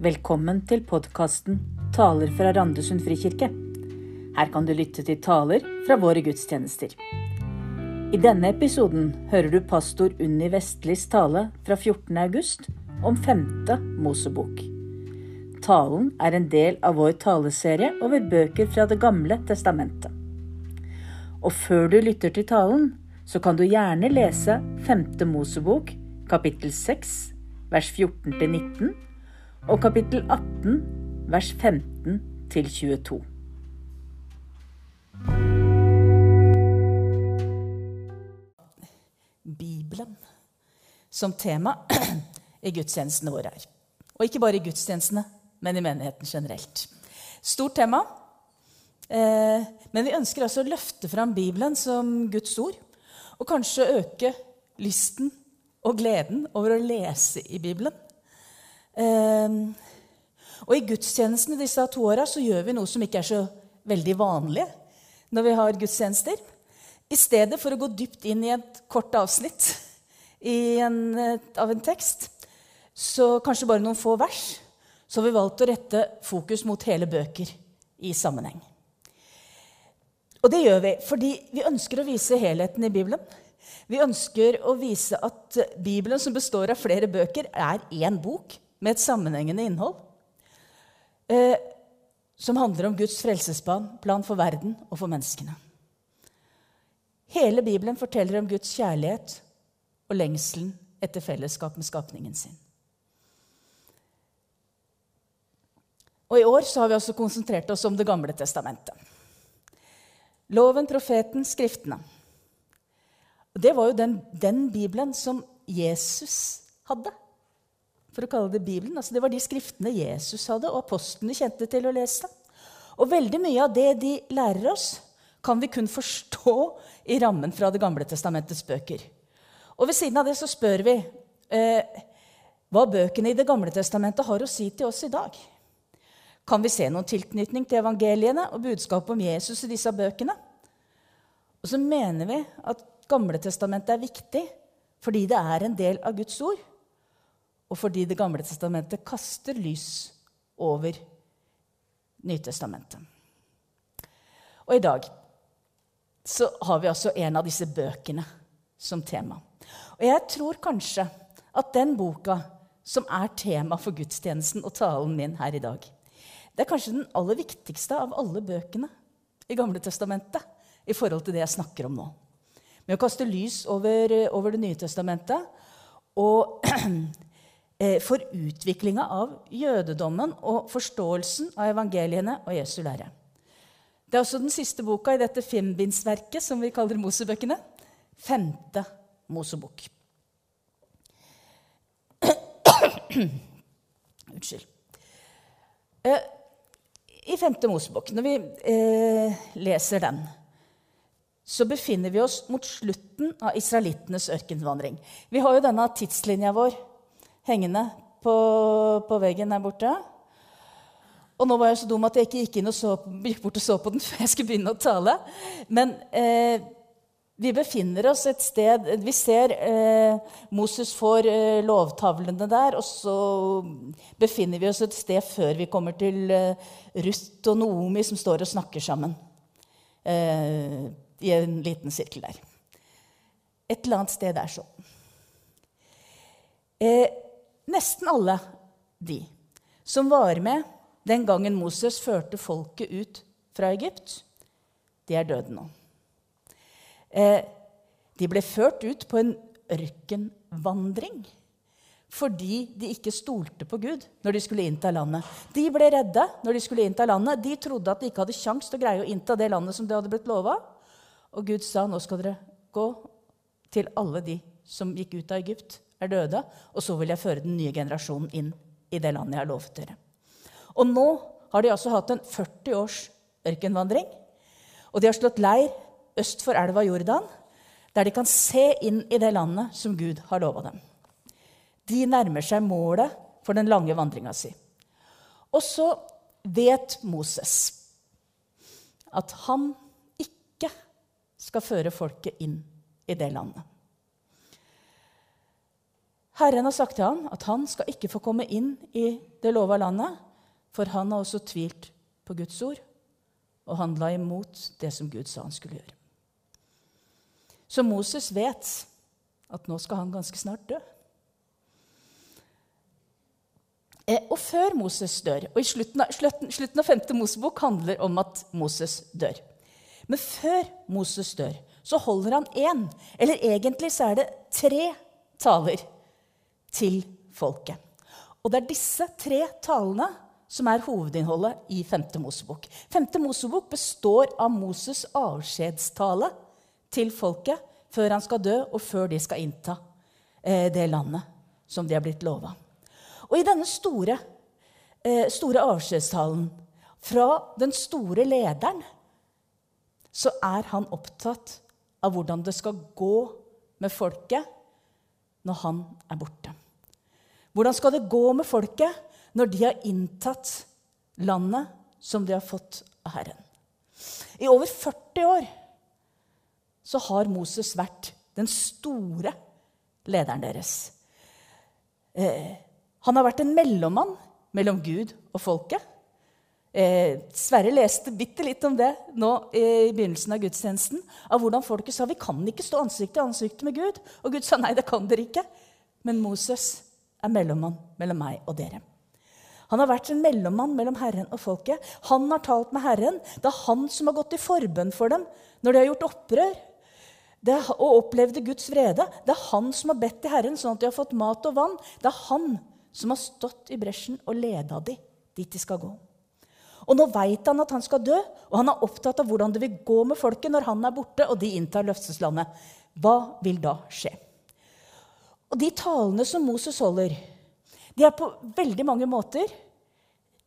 Velkommen til podkasten 'Taler fra Randesund frikirke'. Her kan du lytte til taler fra våre gudstjenester. I denne episoden hører du pastor Unni Vestlis tale fra 14. august om femte Mosebok. Talen er en del av vår taleserie over bøker fra Det gamle testamentet. Og før du lytter til talen, så kan du gjerne lese femte Mosebok, kapittel 6, vers 14 til 19 og kapittel 18, vers 15 til 22. Bibelen som tema i gudstjenestene våre her. Og ikke bare i gudstjenestene, men i menigheten generelt. Stort tema. Eh, men vi ønsker altså å løfte fram Bibelen som Guds ord. Og kanskje øke lysten og gleden over å lese i Bibelen. Ehm, og i gudstjenestene disse to åra så gjør vi noe som ikke er så veldig vanlig når vi har gudstjenester. I stedet for å gå dypt inn i et kort avsnitt en, av en tekst, så kanskje bare noen få vers, så har vi valgt å rette fokus mot hele bøker i sammenheng. Og det gjør vi fordi vi ønsker å vise helheten i Bibelen. Vi ønsker å vise at Bibelen, som består av flere bøker, er én bok med et sammenhengende innhold. Eh, som handler om Guds frelsesplan, plan for verden og for menneskene. Hele Bibelen forteller om Guds kjærlighet og lengselen etter fellesskap med skapningen sin. Og I år har vi også konsentrert oss om Det gamle testamentet. Loven, profeten, skriftene. Det var jo den, den Bibelen som Jesus hadde for å kalle det Bibelen. Altså, det var de skriftene Jesus hadde, og apostlene kjente til å lese. Og veldig mye av det de lærer oss, kan vi kun forstå i rammen fra Det gamle testamentets bøker. Og ved siden av det så spør vi eh, hva bøkene i Det gamle testamentet har å si til oss i dag. Kan vi se noen tilknytning til evangeliene og budskapet om Jesus i disse bøkene? Og så mener vi at Gamle testamentet er viktig fordi det er en del av Guds ord og fordi Det gamle testamentet kaster lys over Nytestamentet. Og i dag så har vi altså en av disse bøkene som tema. Og jeg tror kanskje at den boka som er tema for gudstjenesten og talen min her i dag, det er kanskje den aller viktigste av alle bøkene i Gamle testamentet i forhold til det jeg snakker om nå. Med å kaste lys over, over Det nye testamentet og for utviklinga av jødedommen og forståelsen av evangeliene og Jesu lære. Det er også den siste boka i dette fembindsverket som vi kaller Mosebøkene. Femte Mosebok. Unnskyld. Eh, I Femte Mosebok, når vi eh, leser den, så befinner vi oss mot slutten av israelittenes ørkenvandring. Vi har jo denne tidslinja vår hengende på, på, veggen der borte. Og nå var jeg så dum at jeg ikke gikk, så, gikk bort og så på den før jeg skulle begynne å tale. Men eh, vi befinner oss et sted Vi ser eh, Moses får eh, lovtavlene der, og så befinner vi oss et sted før vi kommer til eh, Ruth og Noomi som står og snakker sammen eh, i en liten sirkel der. Et eller annet sted der sånn. Nesten alle de som var med den gangen Moses førte folket ut fra Egypt, de er døde nå. Eh, de ble ført ut på en ørkenvandring fordi de ikke stolte på Gud når de skulle innta landet. De ble redde når de skulle innta landet. De trodde at de ikke hadde sjans til å greie å innta det landet som de hadde blitt lova. Og Gud sa nå skal dere gå til alle de som gikk ut av Egypt er døde, og så vil jeg føre den nye generasjonen inn i det landet jeg har lovet dere. Og nå har de altså hatt en 40 års ørkenvandring. Og de har slått leir øst for elva Jordan, der de kan se inn i det landet som Gud har lova dem. De nærmer seg målet for den lange vandringa si. Og så vet Moses at han ikke skal føre folket inn i det landet. Herren har sagt til ham at han skal ikke få komme inn i det lova landet, for han har også tvilt på Guds ord og handla imot det som Gud sa han skulle gjøre. Så Moses vet at nå skal han ganske snart dø. Eh, og før Moses dør, og i slutten av, slutten, slutten av 5. Mosebok handler om at Moses dør. Men før Moses dør, så holder han én, eller egentlig så er det tre taler til folket. Og det er disse tre talene som er hovedinnholdet i 5. Mosebok. 5. Mosebok består av Moses' avskjedstale til folket før han skal dø, og før de skal innta eh, det landet som de er blitt lova. Og i denne store, eh, store avskjedstalen fra den store lederen så er han opptatt av hvordan det skal gå med folket når han er borte. Hvordan skal det gå med folket når de har inntatt landet som de har fått av Herren? I over 40 år så har Moses vært den store lederen deres. Eh, han har vært en mellommann mellom Gud og folket. Eh, Sverre leste bitte litt om det nå i begynnelsen av gudstjenesten. Av hvordan folket sa vi kan ikke stå ansikt til ansikt med Gud. Og Gud sa nei, det kan dere ikke. Men Moses er mellommann mellom meg og dere. Han har vært en mellommann mellom Herren og folket. Han har talt med Herren. Det er han som har gått i forbønn for dem når de har gjort opprør er, og opplevde Guds vrede. Det er han som har bedt til Herren sånn at de har fått mat og vann. Det er han som har stått i bresjen og leda de dit de skal gå. Og nå veit han at han skal dø, og han er opptatt av hvordan det vil gå med folket når han er borte og de inntar løfteslandet. Hva vil da skje? Og de talene som Moses holder, de er på veldig mange måter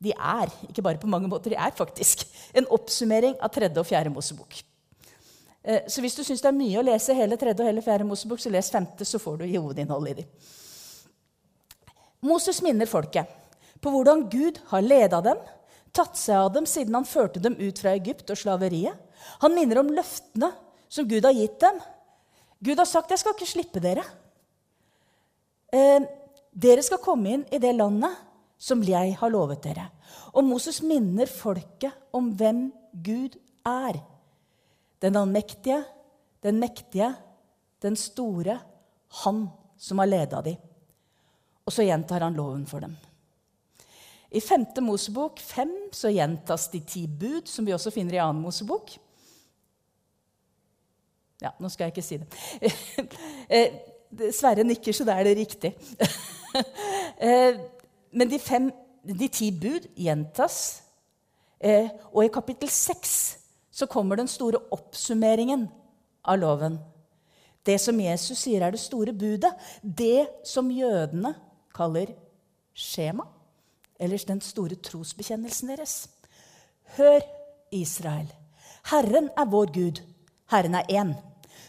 De er ikke bare på mange måter, de er faktisk en oppsummering av tredje og fjerde Mosebok. Eh, så hvis du syns det er mye å lese hele tredje og hele fjerde Mosebok, så les femte, så får du hovedinnholdet i dem. Moses minner folket på hvordan Gud har leda dem tatt seg av dem siden han førte dem ut fra Egypt og slaveriet. Han minner om løftene som Gud har gitt dem. Gud har sagt 'Jeg skal ikke slippe dere'. Eh, dere skal komme inn i det landet som jeg har lovet dere. Og Moses minner folket om hvem Gud er. Den allmektige, den mektige, den store. Han som har leda dem. Og så gjentar han loven for dem. I 5. Mosebok 5 så gjentas de ti bud, som vi også finner i 2. Mosebok. Ja, nå skal jeg ikke si det. Sverre nikker, så da er det riktig. Eh, men de, fem, de ti bud gjentas. Eh, og i kapittel 6 så kommer den store oppsummeringen av loven. Det som Jesus sier er det store budet. Det som jødene kaller skjema eller den store trosbekjennelsen deres. Hør, Israel. Herren er vår Gud. Herren er én.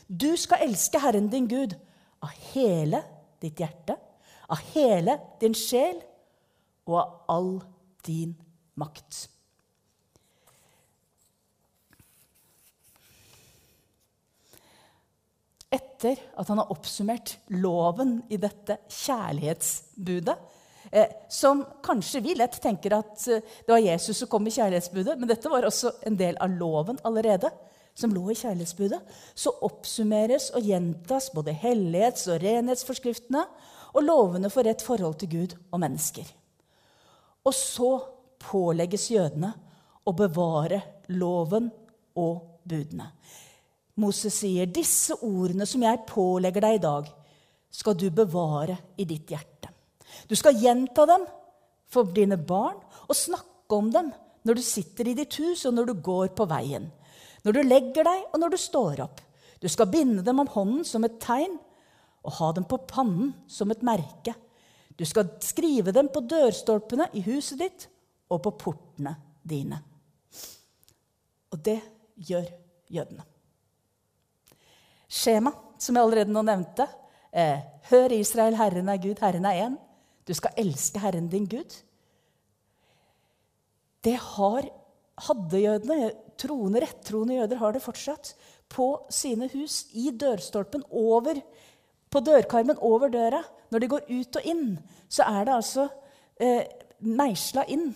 Du skal elske Herren din Gud av hele ditt hjerte, av hele din sjel og av all din makt. Etter at han har oppsummert loven i dette kjærlighetsbudet, Eh, som kanskje vi lett tenker at eh, det var Jesus som kom med kjærlighetsbudet, men dette var også en del av loven allerede, som lå i kjærlighetsbudet. Så oppsummeres og gjentas både hellighets- og renhetsforskriftene og lovene for rett forhold til Gud og mennesker. Og så pålegges jødene å bevare loven og budene. Moses sier, 'Disse ordene som jeg pålegger deg i dag, skal du bevare i ditt hjerte.' Du skal gjenta dem for dine barn og snakke om dem når du sitter i ditt hus, og når du går på veien. Når du legger deg, og når du står opp. Du skal binde dem om hånden som et tegn og ha dem på pannen som et merke. Du skal skrive dem på dørstolpene i huset ditt og på portene dine. Og det gjør jødene. Skjema, som jeg allerede nå nevnte. Eh, Hør, Israel, Herren er Gud, Herren er én. Du skal elske Herren din Gud. Det har, hadde jødene, troende, rettroende jøder har det fortsatt, på sine hus, i dørstolpen, over På dørkarmen over døra, når de går ut og inn, så er det altså eh, meisla inn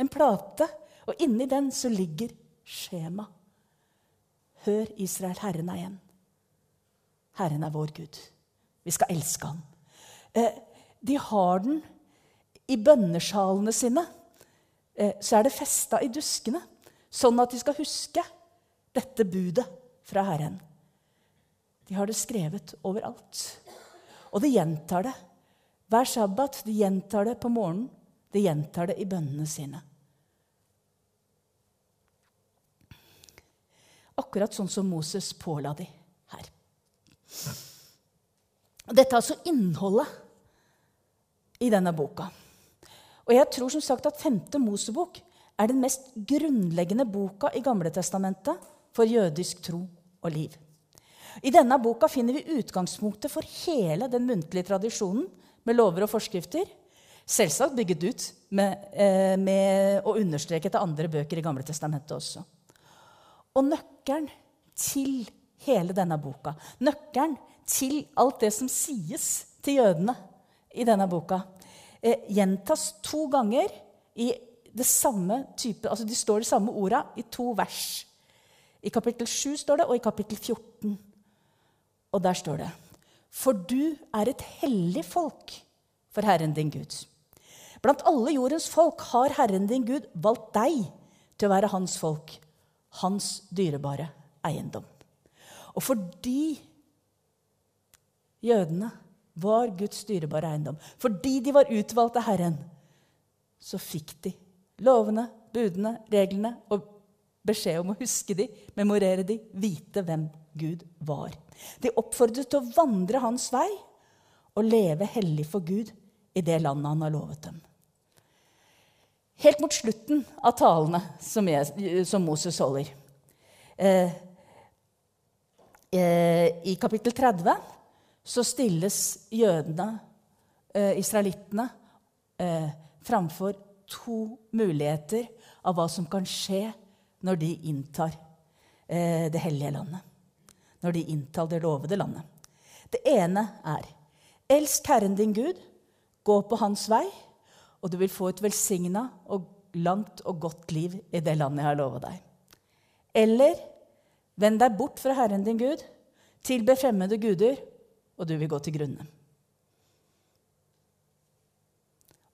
en plate. Og inni den så ligger skjema. Hør, Israel, Herren er igjen. Herren er vår Gud. Vi skal elske ham. Eh, de har den i bønnesjalene sine. Eh, så er det festa i duskene, sånn at de skal huske dette budet fra Herren. De har det skrevet overalt. Og de gjentar det hver sabbat. De gjentar det på morgenen. De gjentar det i bønnene sine. Akkurat sånn som Moses påla de her. Dette er altså innholdet i denne boka. Og jeg tror som sagt at femte Mosebok er den mest grunnleggende boka i Gamle Testamentet for jødisk tro og liv. I denne boka finner vi utgangspunktet for hele den muntlige tradisjonen med lover og forskrifter, selvsagt bygget ut med, eh, med å understreke til andre bøker i Gamle Testamentet også. Og nøkkelen til hele denne boka, nøkkelen til alt det som sies til jødene i denne boka, eh, gjentas to ganger i det samme type, altså De står de samme orda i to vers. I kapittel 7 står det, og i kapittel 14. Og der står det For du er et hellig folk for Herren din Gud. Blant alle jordens folk har Herren din Gud valgt deg til å være hans folk, hans dyrebare eiendom. Og fordi jødene var Guds styrebare eiendom. Fordi de var utvalgt av Herren, så fikk de lovene, budene, reglene og beskjed om å huske de, memorere de, vite hvem Gud var. De oppfordret til å vandre hans vei og leve hellig for Gud i det landet han har lovet dem. Helt mot slutten av talene som, jeg, som Moses holder, eh, eh, i kapittel 30 så stilles jødene, eh, israelittene, eh, framfor to muligheter av hva som kan skje når de inntar eh, det hellige landet. Når de inntar det lovede landet. Det ene er elsk Herren din Gud, gå på hans vei, og du vil få et velsigna og langt og godt liv i det landet jeg har lova deg. Eller vend deg bort fra Herren din Gud, tilbe fremmede guder og du vil gå til grunne.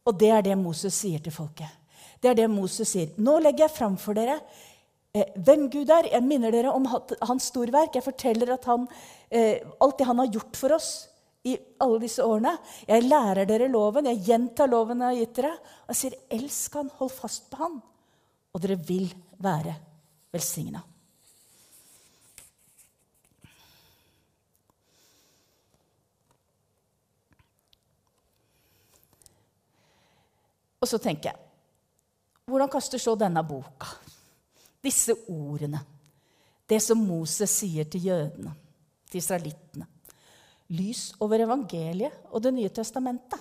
Og det er det Moses sier til folket. Det er det Moses sier. Nå legger jeg fram for dere eh, hvem Gud er. Jeg minner dere om hans storverk. Jeg forteller han, eh, alt det han har gjort for oss i alle disse årene. Jeg lærer dere loven. Jeg gjentar loven jeg har gitt dere. Og jeg sier, elsk han, hold fast på han, og dere vil være velsigna. Og så tenker jeg Hvordan kaster så denne boka, disse ordene, det som Moses sier til jødene, til israelittene, lys over evangeliet og Det nye testamentet?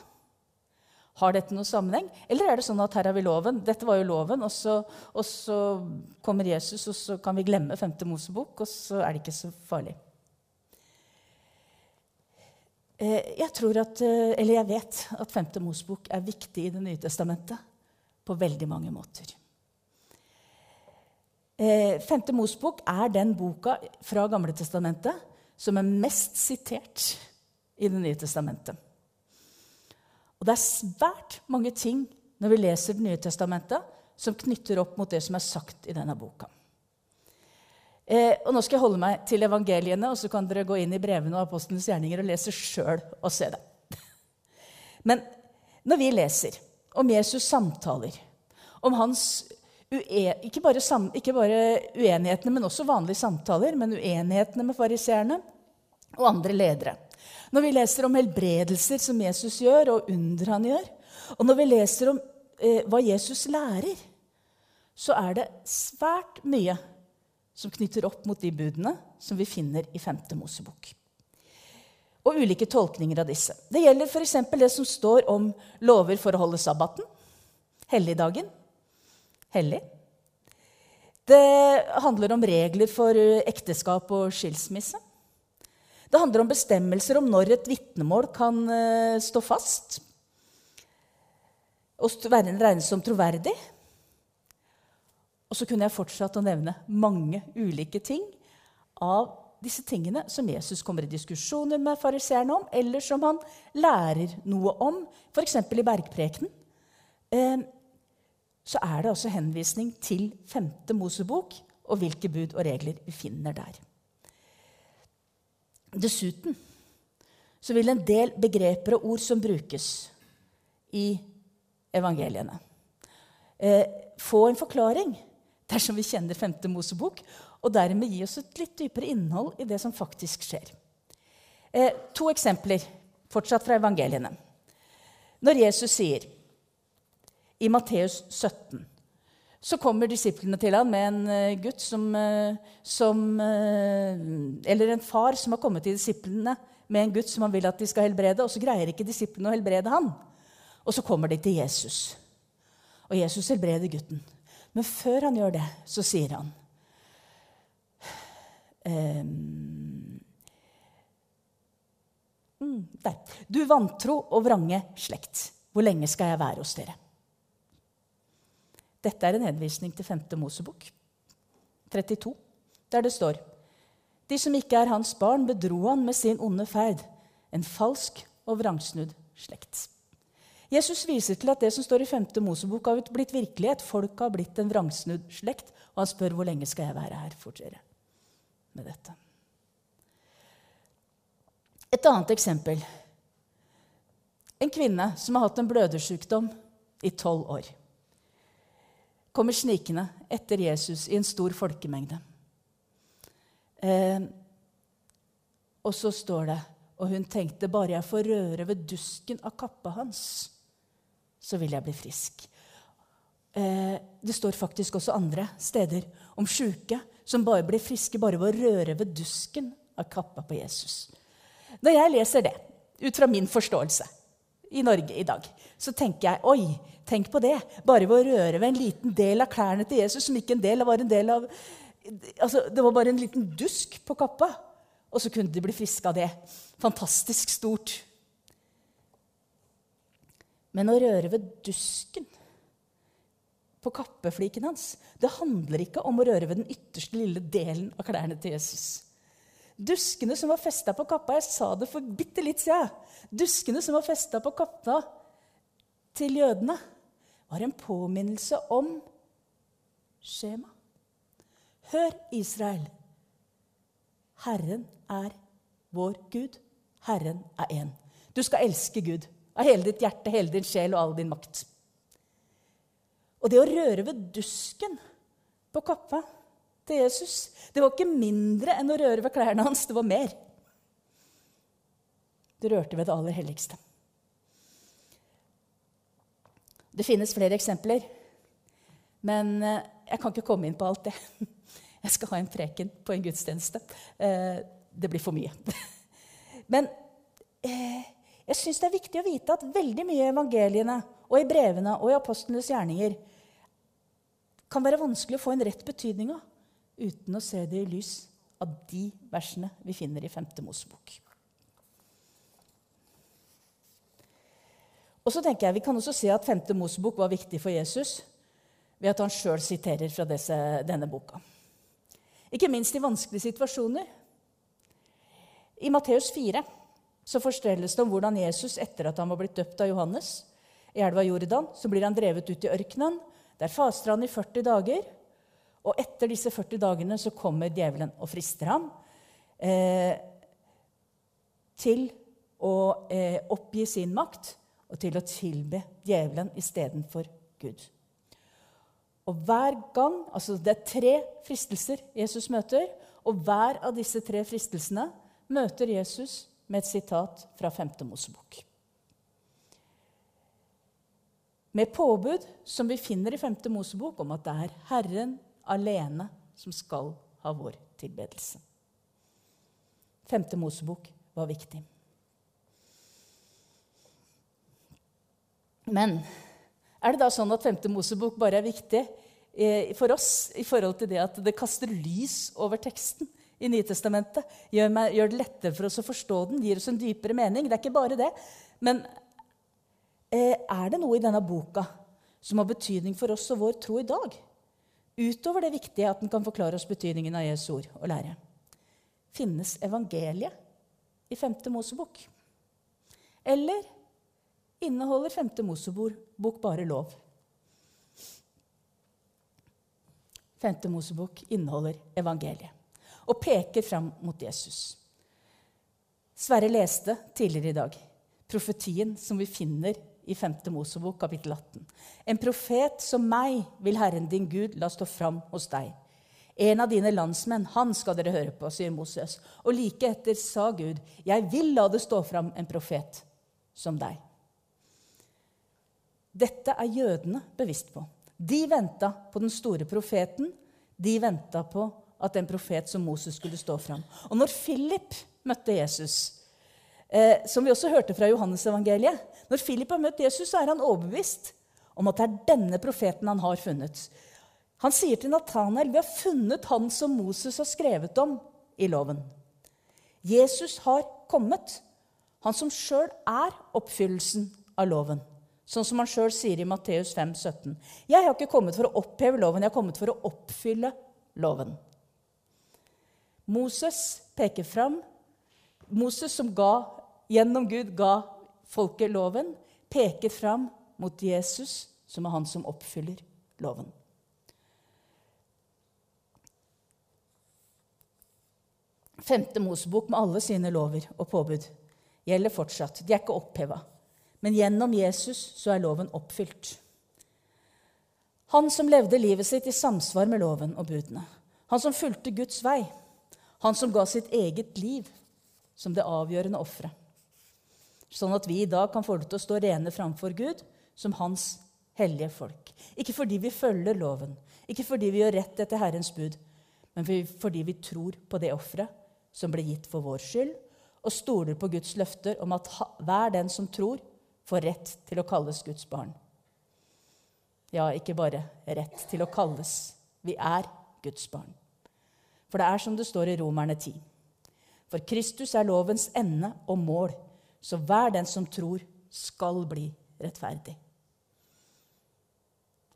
Har dette noen sammenheng? Eller er det sånn at her har vi loven? Dette var jo loven, og så, og så kommer Jesus, og så kan vi glemme 5. Mosebok, og så er det ikke så farlig. Eh, jeg tror at, eh, eller jeg vet at 5. Mosbok er viktig i Det nye testamentet på veldig mange måter. 5. Mosbok er den boka fra Gamle testamentet som er mest sitert i Det nye testamentet. Og det er svært mange ting når vi leser Det nye testamentet, som knytter opp mot det som er sagt i denne boka. Eh, og Nå skal jeg holde meg til evangeliene, og så kan dere gå inn i brevene og apostlenes gjerninger og lese sjøl og se det. Men når vi leser om Jesus samtaler, om hans ikke bare, sam, ikke bare uenighetene, men også vanlige samtaler, men uenighetene med fariseerne og andre ledere. Når vi leser om helbredelser som Jesus gjør, og under han gjør, og når vi leser om eh, hva Jesus lærer, så er det svært mye som knytter opp mot de budene som vi finner i 5. Mosebok. Og ulike tolkninger av disse. Det gjelder f.eks. det som står om lover for å holde sabbaten, helligdagen, hellig. Det handler om regler for ekteskap og skilsmisse. Det handler om bestemmelser om når et vitnemål kan uh, stå fast og regnes som troverdig. Og så kunne jeg fortsatt å nevne mange ulike ting av disse tingene som Jesus kommer i diskusjoner med fariseerne om, eller som han lærer noe om, f.eks. i bergprekenen. Eh, så er det altså henvisning til femte Mosebok og hvilke bud og regler vi finner der. Dessuten så vil en del begreper og ord som brukes i evangeliene, eh, få en forklaring dersom vi kjenner 5. Mosebok, og dermed gi oss et litt dypere innhold i det som faktisk skjer. Eh, to eksempler fortsatt fra evangeliene. Når Jesus sier i Matteus 17 så kommer disiplene til ham med en uh, gutt som, uh, som uh, Eller en far som har kommet til disiplene med en gutt som han vil at de skal helbrede, og så greier ikke disiplene å helbrede han. Og så kommer de til Jesus. Og Jesus helbreder gutten. Men før han gjør det, så sier han um, Der. Du vantro og vrange slekt, hvor lenge skal jeg være hos dere? Dette er en henvisning til 5. Mosebok 32, der det står De som ikke er hans barn, bedro han med sin onde ferd, en falsk og vrangsnudd slekt. Jesus viser til at det som står i 5. Mosebok, har blitt virkelighet. Folk har blitt en vrangsnudd slekt. Og han spør hvor lenge skal jeg være her for dere med dette. Et annet eksempel. En kvinne som har hatt en blødersykdom i tolv år, kommer snikende etter Jesus i en stor folkemengde. Eh, og så står det og hun tenkte bare jeg får røre ved dusken av kappa hans, så vil jeg bli frisk. Eh, det står faktisk også andre steder om sjuke som bare blir friske bare ved å røre ved dusken av kappa på Jesus. Når jeg leser det, ut fra min forståelse i Norge i dag, så tenker jeg oi, tenk på det. Bare ved å røre ved en liten del av klærne til Jesus, som ikke en del var en del av altså, Det var bare en liten dusk på kappa, og så kunne de bli friske av det. Fantastisk stort. Men å røre ved dusken på kappefliken hans det handler ikke om å røre ved den ytterste lille delen av klærne til Jesus. Duskene som var festa på kappa Jeg sa det for bitte litt siden. Duskene som var festa på kappa til jødene, var en påminnelse om skjema. Hør, Israel. Herren er vår Gud. Herren er én. Du skal elske Gud av hele ditt hjerte, hele din sjel og all din makt. Og det å røre ved dusken på kappa til Jesus, det var ikke mindre enn å røre ved klærne hans. Det var mer. Du rørte ved det aller helligste. Det finnes flere eksempler, men eh, jeg kan ikke komme inn på alt det. Jeg skal ha en preken på en gudstjeneste. Eh, det blir for mye. Men eh, jeg syns det er viktig å vite at veldig mye i evangeliene og i brevene og i apostlenes gjerninger kan være vanskelig å få en rett betydning av uten å se det i lys av de versene vi finner i 5. Mosebok. Og så tenker jeg Vi kan også se at 5. Mosebok var viktig for Jesus ved at han sjøl siterer fra disse, denne boka. Ikke minst i vanskelige situasjoner. I Matteus 4 så forstelles det om hvordan Jesus, etter at han var blitt døpt av Johannes i elva Jordan, så blir han drevet ut i ørkenen. Der faster han i 40 dager. Og etter disse 40 dagene så kommer djevelen og frister ham eh, til å eh, oppgi sin makt og til å tilbe djevelen istedenfor Gud. Og hver gang, altså Det er tre fristelser Jesus møter, og hver av disse tre fristelsene møter Jesus med et sitat fra 5. Mosebok. Med påbud som vi finner i 5. Mosebok om at det er Herren alene som skal ha vår tilbedelse. 5. Mosebok var viktig. Men er det da sånn at 5. Mosebok bare er viktig eh, for oss i forhold til det at det kaster lys over teksten i Nytestamentet. Gjør, meg, gjør det lettere for oss å forstå den, gir oss en dypere mening. Det er ikke bare det. Men eh, er det noe i denne boka som har betydning for oss og vår tro i dag? Utover det viktige at den kan forklare oss betydningen av Jesu ord og lære. Finnes evangeliet i 5. Mosebok? Eller inneholder 5. Mosebok bare lov? 5. Mosebok inneholder evangeliet og peker fram mot Jesus. Sverre leste tidligere i dag profetien som vi finner i 5. Mosebok kapittel 18. En profet som meg vil Herren din Gud la stå fram hos deg. En av dine landsmenn, han skal dere høre på, sier Moses. Og like etter sa Gud, jeg vil la det stå fram en profet som deg. Dette er jødene bevisst på. De venta på den store profeten. De venta på at en profet som Moses skulle stå fram. Og når Philip møtte Jesus, eh, som vi også hørte fra Johannes-evangeliet Når Philip har møtt Jesus, så er han overbevist om at det er denne profeten han har funnet. Han sier til Nathanael, 'Vi har funnet han som Moses har skrevet om i loven.' Jesus har kommet, han som sjøl er oppfyllelsen av loven. Sånn som han sjøl sier i Matteus 5, 17. 'Jeg har ikke kommet for å oppheve loven, jeg har kommet for å oppfylle loven.' Moses peker fram. Moses, som ga, gjennom Gud ga folket loven, peker fram mot Jesus, som er han som oppfyller loven. Femte Mosebok med alle sine lover og påbud gjelder fortsatt. De er ikke oppheva. Men gjennom Jesus så er loven oppfylt. Han som levde livet sitt i samsvar med loven og budene. Han som fulgte Guds vei. Han som ga sitt eget liv som det avgjørende offeret. Sånn at vi i dag kan få det til å stå rene framfor Gud som hans hellige folk. Ikke fordi vi følger loven, ikke fordi vi gjør rett etter Herrens bud, men fordi vi tror på det offeret som ble gitt for vår skyld, og stoler på Guds løfter om at hver den som tror, får rett til å kalles Guds barn. Ja, ikke bare rett til å kalles. Vi er Guds barn. For det er som det står i Romerne 10. For Kristus er lovens ende og mål, så hver den som tror, skal bli rettferdig.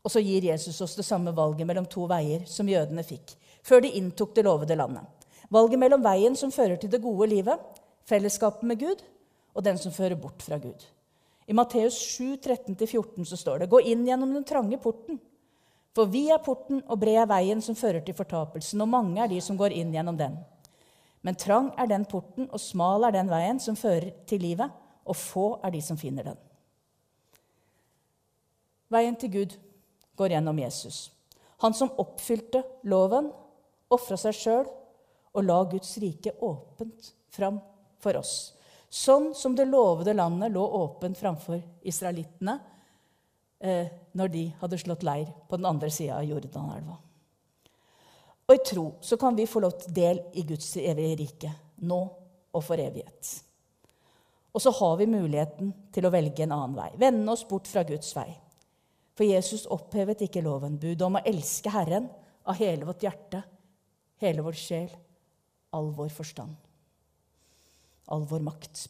Og så gir Jesus oss det samme valget mellom to veier som jødene fikk før de inntok det lovede landet. Valget mellom veien som fører til det gode livet, fellesskapet med Gud, og den som fører bort fra Gud. I Matteus 7, 13-14 så står det.: Gå inn gjennom den trange porten. For vi er porten, og bred er veien som fører til fortapelsen, og mange er de som går inn gjennom den. Men trang er den porten, og smal er den veien som fører til livet, og få er de som finner den. Veien til Gud går gjennom Jesus. Han som oppfylte loven, ofra seg sjøl og la Guds rike åpent fram for oss. Sånn som det lovede landet lå åpent framfor israelittene eh, når de hadde slått leir på den andre sida av Jordanelva. Og i tro så kan vi få lov til del i Guds evige rike nå og for evighet. Og så har vi muligheten til å velge en annen vei, vende oss bort fra Guds vei. For Jesus opphevet ikke loven, budet om å elske Herren av hele vårt hjerte, hele vår sjel, all vår forstand, all vår makt.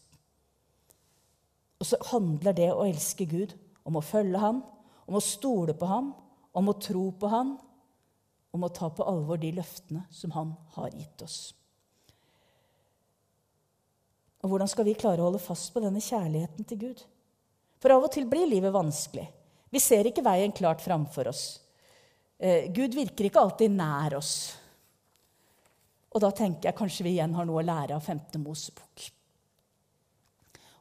Og så handler det å elske Gud om å følge ham, om å stole på ham, om å tro på ham, om å ta på alvor de løftene som han har gitt oss. Og Hvordan skal vi klare å holde fast på denne kjærligheten til Gud? For av og til blir livet vanskelig. Vi ser ikke veien klart framfor oss. Eh, Gud virker ikke alltid nær oss. Og da tenker jeg kanskje vi igjen har noe å lære av 5. Mosebok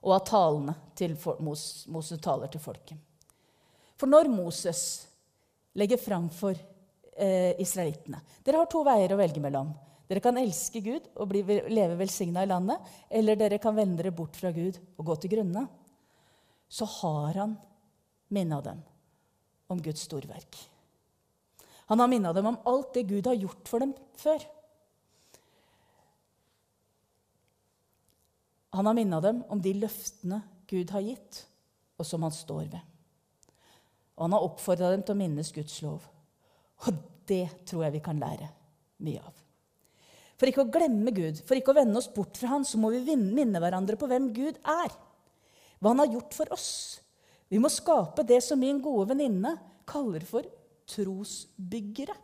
og av talene til Moses taler til folket. For når Moses legger fram for eh, israelittene Dere har to veier å velge mellom. Dere kan elske Gud og bli, leve velsigna i landet, eller dere kan vende dere bort fra Gud og gå til grunne. Så har han minna dem om Guds storverk. Han har minna dem om alt det Gud har gjort for dem før. Han har minna dem om de løftene Gud har gitt, og som han står ved. Og han har oppfordra dem til å minnes Guds lov. Og det tror jeg vi kan lære mye av. For ikke å glemme Gud, for ikke å vende oss bort fra Han, så må vi minne hverandre på hvem Gud er. Hva Han har gjort for oss. Vi må skape det som min gode venninne kaller for trosbyggere.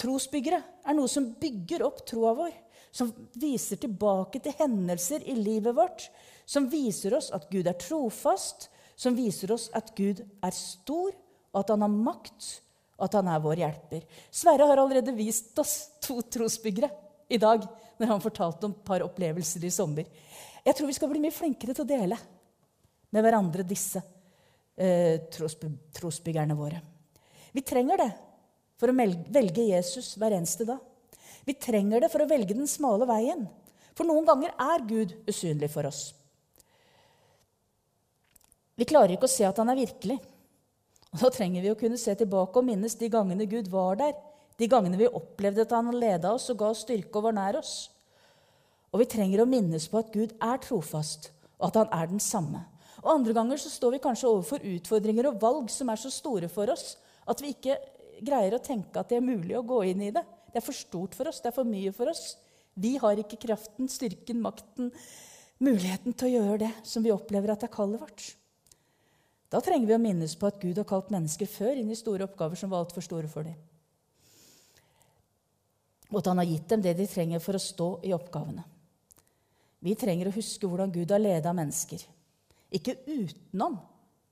Trosbyggere er noe som bygger opp troa vår, som viser tilbake til hendelser i livet vårt, som viser oss at Gud er trofast, som viser oss at Gud er stor, og at han har makt, og at han er vår hjelper. Sverre har allerede vist oss to trosbyggere i dag når han fortalte om et par opplevelser i sommer. Jeg tror vi skal bli mye flinkere til å dele med hverandre disse eh, trosbyggerne våre. Vi trenger det for å velge Jesus hver eneste dag. Vi trenger det for å velge den smale veien. For noen ganger er Gud usynlig for oss. Vi klarer ikke å se at han er virkelig. Og Da trenger vi å kunne se tilbake og minnes de gangene Gud var der. De gangene vi opplevde at han leda oss og ga oss styrke og var nær oss. Og vi trenger å minnes på at Gud er trofast, og at han er den samme. Og Andre ganger så står vi kanskje overfor utfordringer og valg som er så store for oss at vi ikke greier å tenke at det er mulig å gå inn i det. Det er for stort for oss, det er for mye for oss. Vi har ikke kraften, styrken, makten, muligheten til å gjøre det som vi opplever at er kallet vårt. Da trenger vi å minnes på at Gud har kalt mennesker før inn i store oppgaver som var altfor store for dem. Og at han har gitt dem det de trenger for å stå i oppgavene. Vi trenger å huske hvordan Gud har leda mennesker. Ikke utenom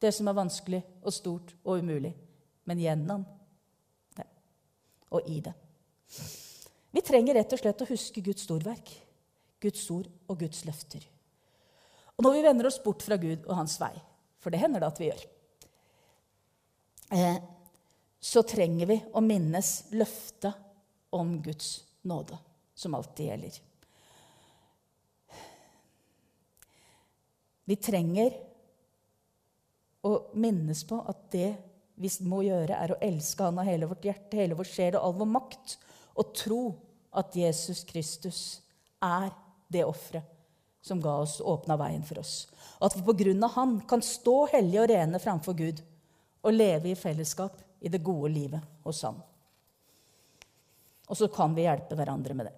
det som er vanskelig og stort og umulig, men gjennom det og i det. Vi trenger rett og slett å huske Guds storverk, Guds ord og Guds løfter. Og når vi vender oss bort fra Gud og hans vei, for det hender det at vi gjør, eh, så trenger vi å minnes løftet om Guds nåde, som alltid gjelder. Vi trenger å minnes på at det vi må gjøre, er å elske Han av hele vårt hjerte, hele vår sjel og all vår makt, og tro at Jesus Kristus er det offeret som ga oss åpna veien for oss. Og at vi på grunn av Han kan stå hellige og rene framfor Gud og leve i fellesskap i det gode livet hos Han. Og så kan vi hjelpe hverandre med det.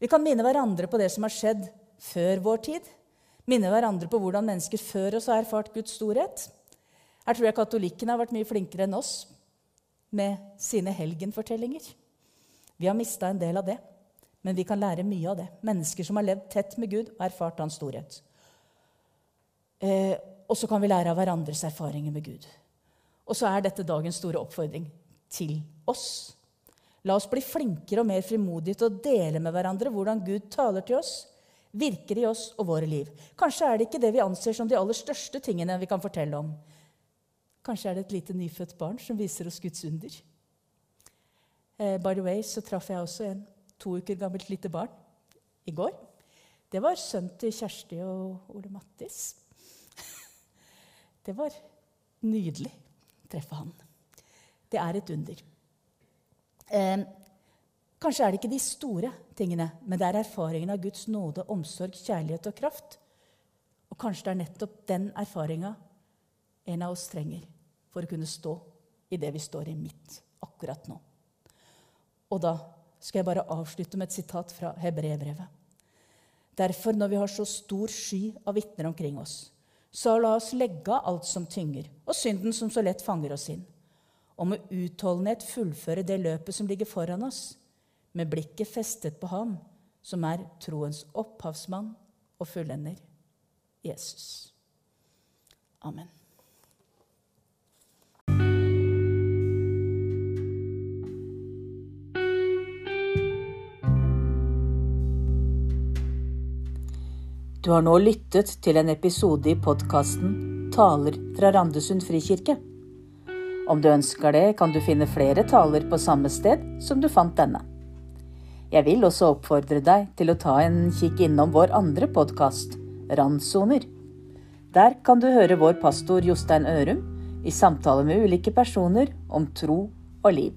Vi kan minne hverandre på det som har skjedd før vår tid. Minne hverandre på hvordan mennesker før oss har erfart Guds storhet. Her tror jeg katolikkene har vært mye flinkere enn oss med sine helgenfortellinger. Vi har mista en del av det, men vi kan lære mye av det. Mennesker som har levd tett med Gud og erfart hans storhet. Eh, og så kan vi lære av hverandres erfaringer med Gud. Og så er dette dagens store oppfordring til oss. La oss bli flinkere og mer frimodige til å dele med hverandre hvordan Gud taler til oss, virker i oss og våre liv. Kanskje er det ikke det vi anser som de aller største tingene vi kan fortelle om. Kanskje er det et lite nyfødt barn som viser oss Guds under. Eh, by the way så traff jeg også en to uker gammelt lite barn i går. Det var sønnen til Kjersti og Ole Mattis. Det var nydelig å treffe han. Det er et under. Eh, kanskje er det ikke de store tingene, men det er erfaringen av Guds nåde, omsorg, kjærlighet og kraft. Og kanskje det er nettopp den erfaringa en av oss trenger for å kunne stå i det vi står i midt akkurat nå. Og da skal jeg bare avslutte med et sitat fra Hebreerbrevet. Derfor, når vi har så stor sky av vitner omkring oss, så la oss legge av alt som tynger, og synden som så lett fanger oss inn, og med utholdenhet fullføre det løpet som ligger foran oss, med blikket festet på Ham, som er troens opphavsmann og fullender, Jesus. Amen. Du har nå lyttet til en episode i podkasten Taler fra Randesund frikirke. Om du ønsker det, kan du finne flere taler på samme sted som du fant denne. Jeg vil også oppfordre deg til å ta en kikk innom vår andre podkast, Randsoner. Der kan du høre vår pastor Jostein Ørum i samtale med ulike personer om tro og liv.